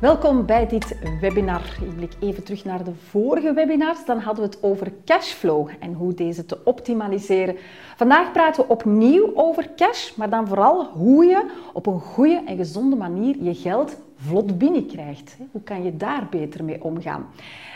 Welkom bij dit webinar. Ik blik even terug naar de vorige webinars. Dan hadden we het over cashflow en hoe deze te optimaliseren. Vandaag praten we opnieuw over cash, maar dan vooral hoe je op een goede en gezonde manier je geld vlot binnenkrijgt. Hoe kan je daar beter mee omgaan?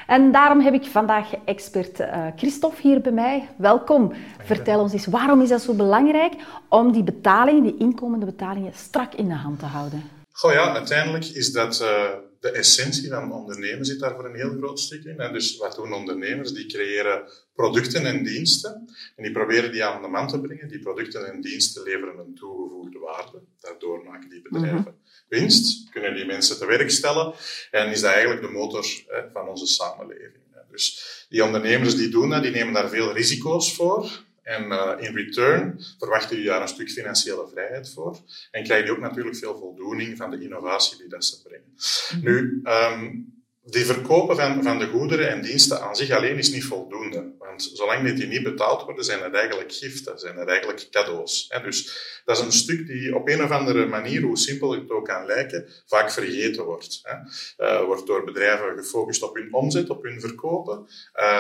En daarom heb ik vandaag expert uh, Christophe hier bij mij. Welkom. Vertel ons eens, waarom is dat zo belangrijk om die betalingen, die inkomende betalingen, strak in de hand te houden? Goh ja, uiteindelijk is dat uh, de essentie van ondernemen zit daar voor een heel groot stuk in. En dus wat doen ondernemers? Die creëren producten en diensten en die proberen die aan de man te brengen. Die producten en diensten leveren een toegevoegde waarde. Daardoor maken die bedrijven mhm. winst, kunnen die mensen te werk stellen en is dat eigenlijk de motor van onze samenleving. Dus die ondernemers die doen dat, die nemen daar veel risico's voor. En uh, in return verwachten jullie daar een stuk financiële vrijheid voor. En krijgen die ook natuurlijk veel voldoening van de innovatie die dat ze brengen. Mhm. Nu, um, die verkopen van, van de goederen en diensten aan zich alleen is niet voldoende. Want zolang die niet betaald worden, zijn het eigenlijk giften, zijn het eigenlijk cadeaus. Dus dat is een stuk die op een of andere manier, hoe simpel het ook kan lijken, vaak vergeten wordt. Uh, wordt door bedrijven gefocust op hun omzet, op hun verkopen,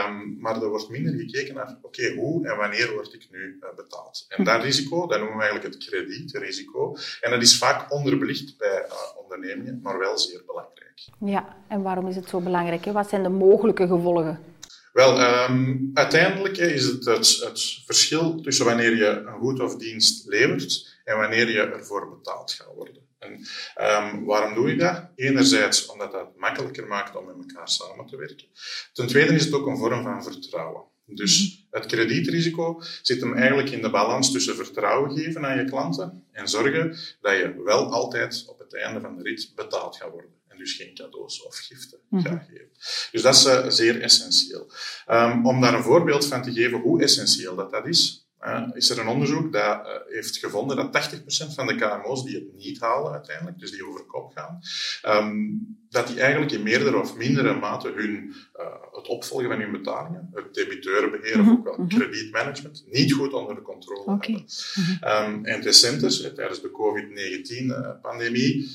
um, maar er wordt minder gekeken naar, oké, hoe en wanneer word ik nu uh, betaald? En dat risico, dat noemen we eigenlijk het kredietrisico. En dat is vaak onderbelicht bij uh, ondernemingen, maar wel zeer belangrijk. Ja, en waarom is het zo belangrijk? Hè? Wat zijn de mogelijke gevolgen? Wel, um, uiteindelijk is het, het, het, verschil tussen wanneer je een goed of dienst levert en wanneer je ervoor betaald gaat worden. En um, waarom doe je dat? Enerzijds omdat dat makkelijker maakt om met elkaar samen te werken. Ten tweede is het ook een vorm van vertrouwen. Dus mhm. het kredietrisico zit hem eigenlijk in de balans tussen vertrouwen geven aan je klanten en zorgen dat je wel altijd op het einde van de rit betaald gaat worden dus geen cadeaus of giften mm geven. Dus dat is uh, zeer essentieel. Um, om daar een voorbeeld van te geven hoe essentieel dat, dat is, uh, is er een onderzoek dat uh, heeft gevonden dat 80% van de KMO's die het niet halen uiteindelijk, dus die over kop gaan, um, dat die eigenlijk in meerdere of mindere mate hun, het opvolgen van hun betalingen, het debiteurenbeheer mm -hmm. of ook wel mhm. kredietmanagement, niet goed onder de controle okay. hebben. Mm -hmm. um, en recent, tijdens de COVID-19-pandemie,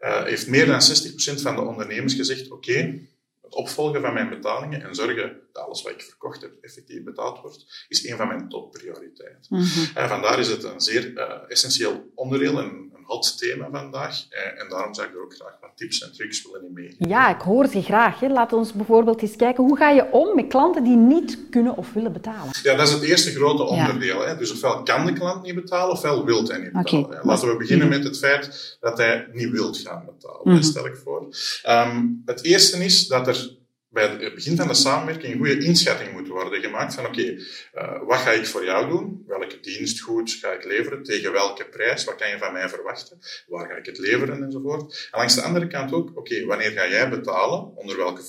uh, heeft meer dan 60% van de ondernemers gezegd: Oké, okay, het opvolgen van mijn betalingen en zorgen dat alles wat ik verkocht heb effectief betaald wordt, is een van mijn topprioriteiten. Mm -hmm. vandaar is het een zeer uh, essentieel onderdeel en hot thema vandaag. Eh, en daarom zou ik er ook graag wat tips en tricks willen in meegeven. Ja, ik hoor ze graag. Hè. Laat ons bijvoorbeeld eens kijken, hoe ga je om met klanten die niet kunnen of willen betalen? Ja, dat is het eerste grote onderdeel. Hè. Dus ofwel kan de klant niet betalen, ofwel wil hij niet betalen. Laten we beginnen met het feit dat hij niet wilt gaan betalen. Mm Dat stel ik voor. Um, het eerste is dat er bij het begin van de samenwerking een goede inschatting moet worden gemaakt van oké, okay, uh, wat ga ik voor jou doen? Welke dienstgoed ga ik leveren? Tegen welke prijs? Wat kan je van mij verwachten? Waar ga ik het leveren? Enzovoort. En langs de andere kant ook, oké, okay, wanneer ga jij betalen? Onder welke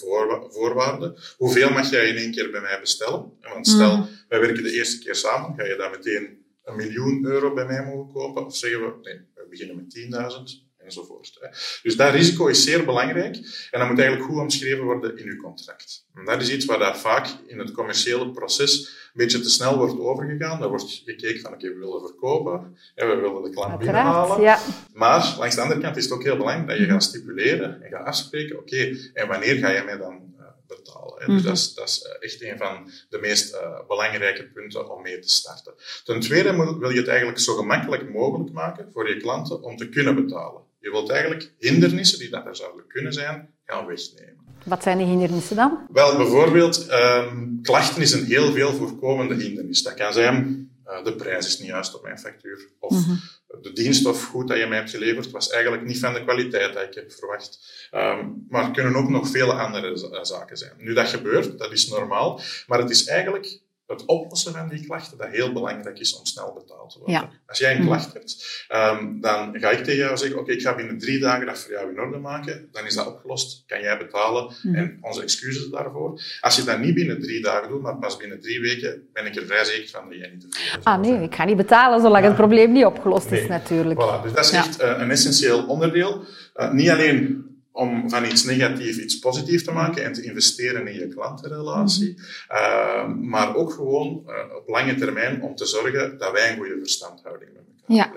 voorwaarden? Hoeveel mag jij in één keer bij mij bestellen? Want stel, mm. wij werken de eerste keer samen, ga je dan meteen een miljoen euro bij mij mogen kopen? Of zeggen we, nee, we beginnen met 10.000 enzovoort. Dus dat risico is zeer belangrijk en dat moet eigenlijk goed omschreven worden in uw contract. En dat is iets waar dat vaak in het commerciële proces een beetje te snel wordt overgegaan. Daar wordt gekeken van, oké, we willen verkopen en we willen de klant binnenhalen. Ja. Maar langs de andere kant is het ook heel belangrijk dat je gaat stipuleren en gaat afspreken, oké, en wanneer ga je mij dan uh, betalen? Dus mhm. dat is, dat is eh, echt een van de meest uh, belangrijke punten om mee te starten. Ten tweede wil je het eigenlijk zo gemakkelijk mogelijk maken voor je klanten om te kunnen betalen. Je wilt eigenlijk hindernissen die dat er zouden kunnen zijn, gaan wegnemen. Wat zijn die hindernissen dan? Wel, bijvoorbeeld, um, klachten is een heel veel voorkomende hindernis. Dat kan zijn, uh, de prijs is niet juist op mijn factuur. Of mm -hmm. de dienst of goed dat je mij hebt geleverd was eigenlijk niet van de kwaliteit dat ik heb verwacht. Um, maar er kunnen ook nog vele andere zaken zijn. Nu, dat gebeurt, dat is normaal. Maar het is eigenlijk het oplossen van die klachten dat heel belangrijk is om snel betaald te worden. Als jij een mhm. klacht hebt, um, dan ga ik tegen jou zeggen, oké, ik ga binnen drie dagen dat voor jou in orde maken, dan is dat opgelost, kan jij betalen mm. en onze excuses daarvoor. Als je dat niet binnen drie dagen doet, maar pas binnen drie weken, ben ik er vrij zeker van dat jij niet tevreden bent. Ah nee, ik ga niet betalen zolang het probleem niet opgelost is natuurlijk. Voilà, dus dat is echt uh, een essentieel onderdeel. Uh, niet alleen om van iets negatiefs iets positiefs te maken en te investeren in je klantenrelatie. Uh, maar ook gewoon uh, op lange termijn om te zorgen dat wij een goede verstandhouding met elkaar ja.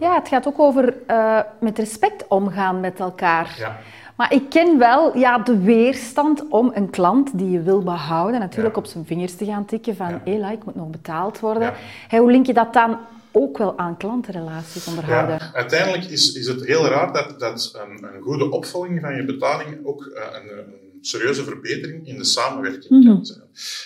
Ja, het gaat ook over uh, met respect omgaan met elkaar. Ja. Maar ik ken wel ja, de weerstand om een klant die je wil behouden, natuurlijk op zijn vingers te gaan tikken van hé, ja. ik moet nog betaald worden. hoe link je dat dan ook wel aan klantenrelaties onderhouden? Ja, uiteindelijk is, is het heel raar dat, dat een, een goede opvolging van je betaling ook uh, een, een, serieuze verbetering in de samenwerking mm -hmm. kan zijn.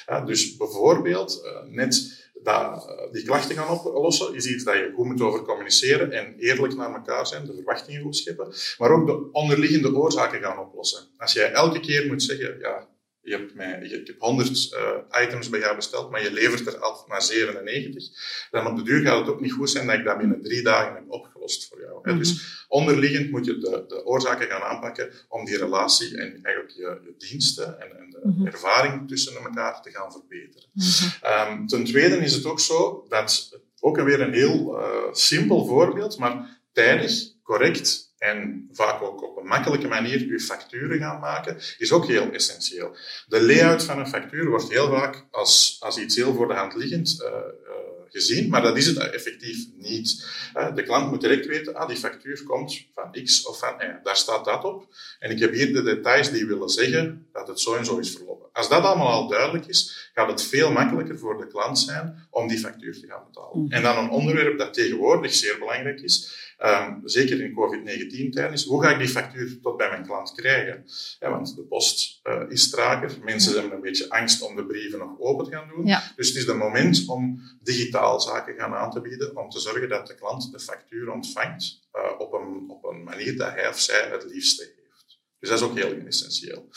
Ja, dus bijvoorbeeld, uh, net dat, die klachten gaan oplossen, is iets dat je goed moet over communiceren en eerlijk naar elkaar zijn, de verwachtingen goed scheppen, maar ook de onderliggende oorzaken gaan oplossen. Als jij elke keer moet zeggen, ja, je hebt mij, ik heb 100 uh, items bij jou besteld, maar je levert er altijd maar 97. Dan op de duur gaat het ook niet goed zijn dat ik dat binnen drie dagen heb opgelost voor jou. Mm -hmm. Dus onderliggend moet je de, de, oorzaken gaan aanpakken om die relatie en eigenlijk je, je diensten en, en de mm -hmm. ervaring tussen elkaar te gaan verbeteren. Mm -hmm. um, ten tweede is het ook zo dat, ook weer een heel uh, simpel voorbeeld, maar tijdig, correct en vaak ook op een makkelijke manier uw facturen gaan maken, is ook heel essentieel. De layout van een factuur wordt heel vaak als, als iets heel voor de hand liggend uh, uh, gezien, maar dat is het effectief niet. Uh, de klant moet direct weten, ah, die factuur komt van X of van Y. Daar staat dat op. En ik heb hier de details die willen zeggen dat het zo en zo is verlopen. Als dat allemaal al duidelijk is, gaat het veel makkelijker voor de klant zijn om die factuur te gaan betalen. En dan een onderwerp dat tegenwoordig zeer belangrijk is, Um, zeker in COVID-19-tijd is, hoe ga ik die factuur tot bij mijn klant krijgen? Ja, want de post uh, is trager. Mensen hebben een beetje angst om de brieven nog open te gaan doen. Ja. Dus het is het moment om digitaal zaken gaan aan te bieden, om te zorgen dat de klant de factuur ontvangt uh, op, een, op een manier dat hij of zij het liefste heeft. Dus dat is ook heel essentieel.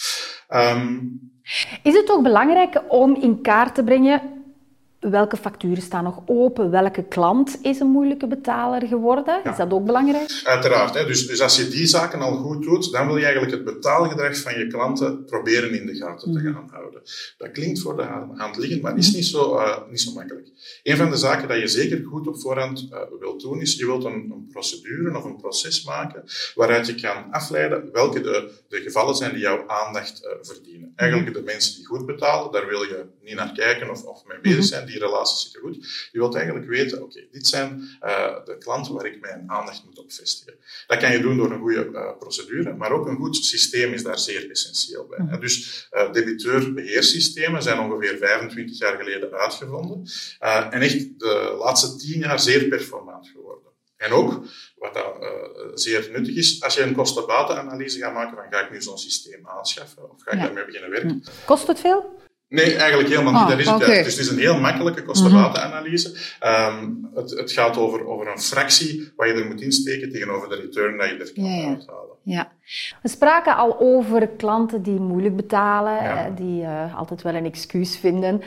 Um, is het ook belangrijk om in kaart te brengen welke facturen staan nog open? Welke klant is een moeilijke betaler geworden? Ja. Is dat ook belangrijk? Uiteraard. Hè. Dus, dus als je die zaken al goed doet, dan wil je eigenlijk het betaalgedrag van je klanten proberen in de gaten te gaan houden. Dat klinkt voor de hand liggend, maar is niet zo, uh, niet zo makkelijk. Een van de zaken dat je zeker goed op voorhand uh, wilt doen, is je wilt een, een, procedure of een proces maken waaruit je kan afleiden welke de, de gevallen zijn die jouw aandacht uh, verdienen. Eigenlijk de mensen die goed betalen, daar wil je niet naar kijken of, of mee bezig zijn die relatie zitten goed. Je wilt eigenlijk weten, oké, okay, dit zijn uh, de klanten waar ik mijn aandacht moet op vestigen. Dat kan je doen door een goede uh, procedure, maar ook een goed systeem is daar zeer essentieel bij. Mm. Dus uh, debiteur-beheersystemen zijn ongeveer 25 jaar geleden uitgevonden en echt de laatste 10 jaar zeer performant geworden. En ook, wat dat, uh, zeer nuttig is, als je een kosten-batenanalyse gaat maken, dan ga ik nu zo'n systeem aanschaffen of ga ik ja. daarmee beginnen werken. Kost het veel? Nee, eigenlijk helemaal niet. Oh, dat is het okay. Dus het is een heel makkelijke kostenbatenanalyse. Um, het, het, gaat over, over een fractie wat je er moet insteken tegenover de return dat je er kan ja, ja. uithalen. Ja. We spraken al over klanten die moeilijk betalen, ja. die uh, altijd wel een excuus vinden.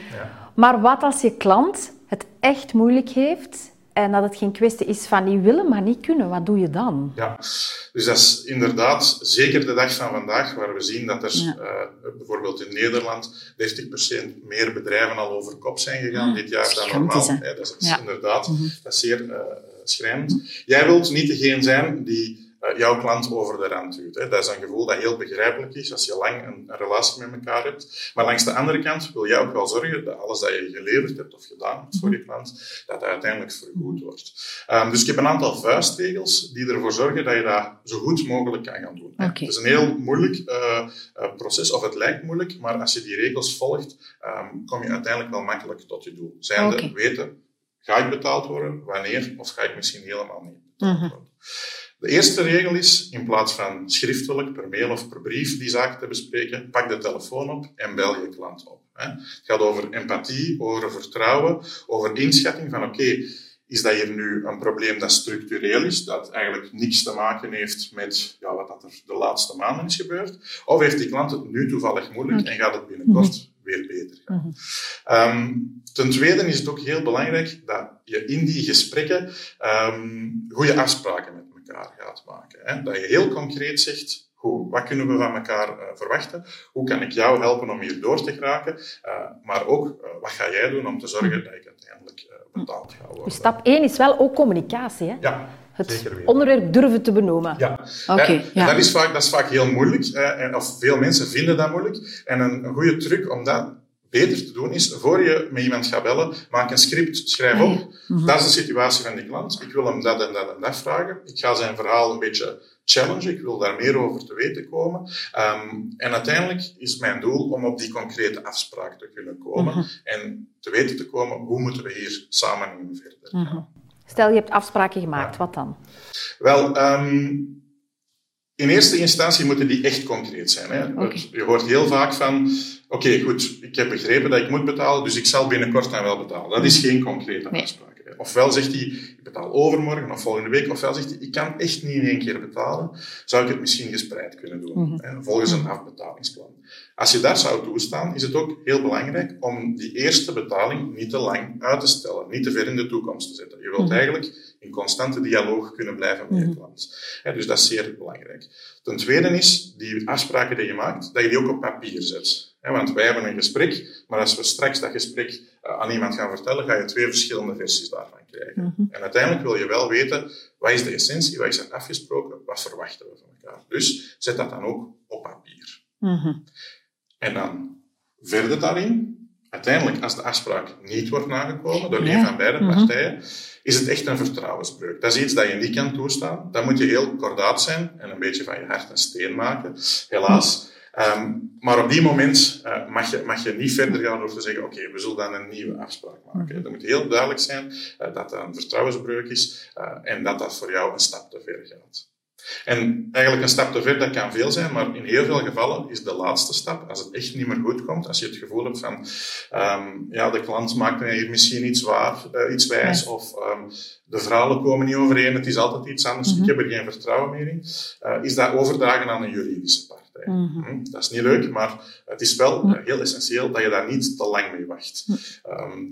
Maar wat als je klant het echt moeilijk heeft en dat het geen kwestie is van niet willen, maar niet kunnen. Wat doe je dan? Ja, dus dat is inderdaad zeker de dag van vandaag, waar we zien dat er ja. uh, bijvoorbeeld in Nederland 30% meer bedrijven al over kop zijn gegaan ah, dit jaar dan normaal. Ja, dat is ja. inderdaad -hmm. dat is zeer uh, schrijnend. Jij wilt niet degene zijn die jouw klant over de rand duwt. Hè. Dat is een gevoel dat heel begrijpelijk is als je lang een, een, relatie met elkaar hebt. Maar langs de andere kant wil jij ook wel zorgen dat alles dat je geleverd hebt of gedaan hebt voor je klant, dat dat uiteindelijk vergoed wordt. Um, dus ik heb een aantal vuistregels die ervoor zorgen dat je dat zo goed mogelijk kan gaan doen. Okay. Het is een heel moeilijk uh, uh, proces, of het lijkt moeilijk, maar als je die regels volgt, um, kom je uiteindelijk wel makkelijk tot je doel. Zijnde okay. weten, ga ik betaald worden, wanneer, of ga ik misschien helemaal niet betaald worden. Mm -hmm. De eerste regel is, in plaats van schriftelijk, per mail of per brief die zaak te bespreken, pak de telefoon op en bel je klant op. Het gaat over empathie, over vertrouwen, over inschatting van oké, okay, is dat hier nu een probleem dat structureel is, dat eigenlijk niks te maken heeft met ja, wat er de laatste maanden is gebeurd? Of heeft die klant het nu toevallig moeilijk en gaat het binnenkort -hmm. weer beter gaan? -hmm. um, ten tweede is het ook heel belangrijk dat je in die gesprekken um, goede afspraken met elkaar gaat maken. Hè? Dat je heel concreet zegt, Goed, wat kunnen we van elkaar uh, verwachten? Hoe kan ik jou helpen om hier door te geraken? Uh, maar ook, uh, wat ga jij doen om te zorgen dat ik uiteindelijk betaald ga worden? Dus stap 1 is wel ook communicatie, hè? Ja, het onderwerp durven te benoemen. Ja, okay, ja. Dat, is vaak, dat is vaak heel moeilijk. en, of veel mensen vinden dat moeilijk. En een, een goede truc om dat beter te doen is, voor je met iemand gaat bellen, maak een script, schrijf op. Mm -hmm. Dat is de situatie van die klant. Ik wil hem dat en dat en dat vragen. Ik ga zijn verhaal een beetje challengen, ik wil daar meer over te weten komen. Ehm, en uiteindelijk is mijn doel om op die concrete afspraak te kunnen komen Mhm. en te weten te komen hoe moeten we hier samen in verder. Mhm. Stel, je hebt afspraken gemaakt, Ja. wat dan? Wel, ehm, in eerste instantie moeten die echt concreet zijn. Hè. Je hoort heel vaak van, oké, goed, ik heb begrepen dat ik moet betalen, dus ik zal binnenkort dan wel betalen. Dat is geen concrete afspraak. Ofwel zegt hij, ik betaal overmorgen of volgende week, ofwel zegt hij, ik kan echt niet in één keer betalen, zou ik het misschien gespreid kunnen doen, hè, volgens een afbetalingsplan. Als je daar zou toestaan, is het ook heel belangrijk om die eerste betaling niet te lang uit te stellen, niet te ver in de toekomst te zetten. Je wilt Mhm. eigenlijk in constante dialoog kunnen blijven met je klant. Dus dat is zeer belangrijk. Ten tweede is, die afspraken die je maakt, dat je die ook op papier zet. Want wij hebben een gesprek, maar als we straks dat gesprek eh, aan iemand gaan vertellen, ga je twee verschillende versies daarvan krijgen. Mhm. En uiteindelijk wil je wel weten, wat is de essentie, wat is er afgesproken, wat verwachten we van elkaar. Dus zet dat dan ook op papier. Mhm. En dan verder daarin, uiteindelijk als de afspraak niet wordt nagekomen door Ja. een van beide Mhm. partijen, is het echt een vertrouwensbreuk. Dat is iets dat je niet kan toestaan. Dan moet je heel kordaat zijn en een beetje van je hart een steen maken, helaas. Ehm, maar op die moment eh, mag, je, mag je niet verder gaan door te zeggen, oké, we zullen dan een nieuwe afspraak maken. Mhm. Het moet heel duidelijk zijn eh, dat dat een vertrouwensbreuk is eh, en dat dat voor jou een stap te ver gaat. En eigenlijk een stap te ver, dat kan veel zijn, maar in heel veel gevallen is de laatste stap, als het echt niet meer goed komt, als je het gevoel hebt van, ehm, ja, de klant maakt mij hier misschien iets waar, iets wijs, of ehm, de verhalen komen niet overeen, het is altijd iets anders, Mhm. ik heb er geen vertrouwen meer in, is dat overdragen aan een juridische partij. Mhm. Hm, Dat is niet leuk, maar het is wel heel essentieel dat je daar niet te lang mee wacht. Ehm,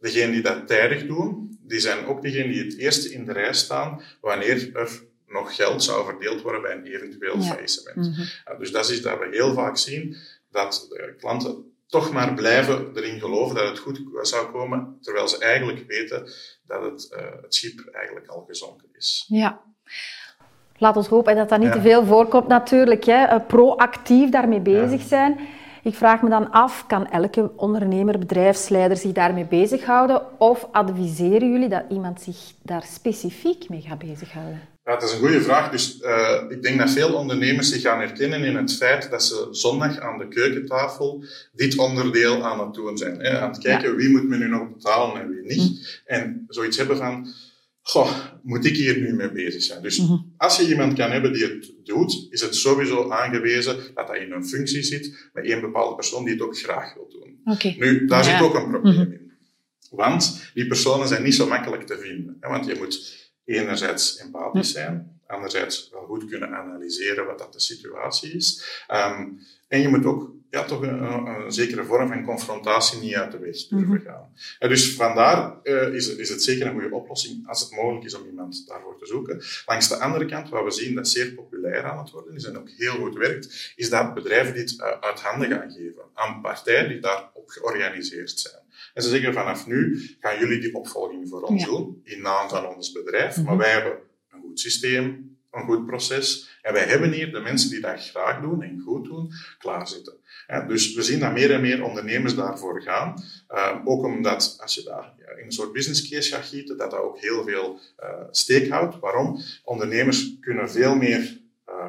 degenen die dat tijdig doen, die zijn ook degenen die het eerste in de rij staan wanneer er nog geld zou verdeeld worden bij een eventueel Ja. faillissement. Mhm. Dus dat is dat we heel vaak zien, dat de klanten toch maar blijven erin geloven dat het goed zou komen, terwijl ze eigenlijk weten dat het, eh, het schip eigenlijk al gezonken is. Ja. Laat ons hopen dat dat niet Ja. te veel voorkomt natuurlijk. Hè. Eh, Proactief daarmee bezig zijn. Ik vraag me dan af, kan elke ondernemer, bedrijfsleider zich daarmee bezighouden? Of adviseren jullie dat iemand zich daar specifiek mee gaat bezighouden? Ja, dat is een goede vraag. Dus eh, ik denk dat veel ondernemers zich gaan herkennen in het feit dat ze zondag aan de keukentafel dit onderdeel aan het doen zijn. Hè? Aan het kijken wie moet men nu nog betalen en wie niet. En zoiets hebben van, goh, moet ik hier nu mee bezig zijn? Dus Mhm. als je iemand kan hebben die het doet, is het sowieso aangewezen dat dat in een functie zit met één bepaalde persoon die het ook graag wil doen. Nu, daar Ja. zit ook een probleem Mhm. in. Want die personen zijn niet zo makkelijk te vinden. Hè? Want je moet enerzijds empathisch zijn, anderzijds wel goed kunnen analyseren wat dat de situatie is. Ehm, en je moet ook ja, toch een, een, zekere vorm van confrontatie niet uit de weg durven Mhm. gaan. En dus vandaar eh, is, is het zeker een goede oplossing als het mogelijk is om iemand daarvoor te zoeken. Langs de andere kant, wat we zien dat zeer populair aan het worden is en ook heel goed werkt, is dat bedrijven dit eh, uit handen gaan geven aan partijen die daarop georganiseerd zijn. En ze zeggen vanaf nu gaan jullie die opvolging voor ons Ja. doen, in naam van ons bedrijf. Mhm. Maar wij hebben een goed systeem, een goed proces. En wij hebben hier de mensen die dat graag doen en goed doen, klaarzitten. Dus we zien dat meer en meer ondernemers daarvoor gaan. Uh, ook omdat als je daar in een soort business case gaat gieten, dat dat ook heel veel uh, steek houdt. Waarom? Ondernemers kunnen veel meer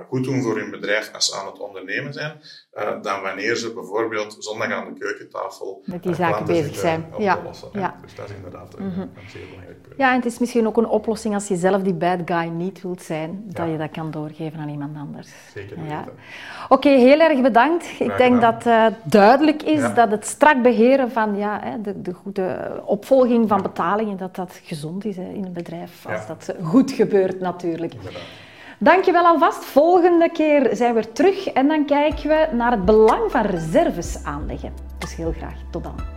goed doen voor hun bedrijf als ze aan het ondernemen zijn, uh, dan wanneer ze bijvoorbeeld zondag aan de keukentafel met die zaken bezig zijn. Ja. Ja. Dus dat is inderdaad mm -hmm. een zeer belangrijk punt. Ja, en het is misschien ook een oplossing als je zelf die bad guy niet wilt zijn, dat je dat kan doorgeven aan iemand anders. Zeker ja. Oké, okay, heel erg bedankt. Graag Ik denk gedaan. dat uh, duidelijk is ja. dat het strak beheren van ja, de, de, goede opvolging van betalingen, dat dat gezond is hè, in een bedrijf, als dat goed gebeurt natuurlijk. Inderdaad. Dankjewel alvast. Volgende keer zijn we terug en dan kijken we naar het belang van reserves aanleggen. Dus heel graag. Tot dan.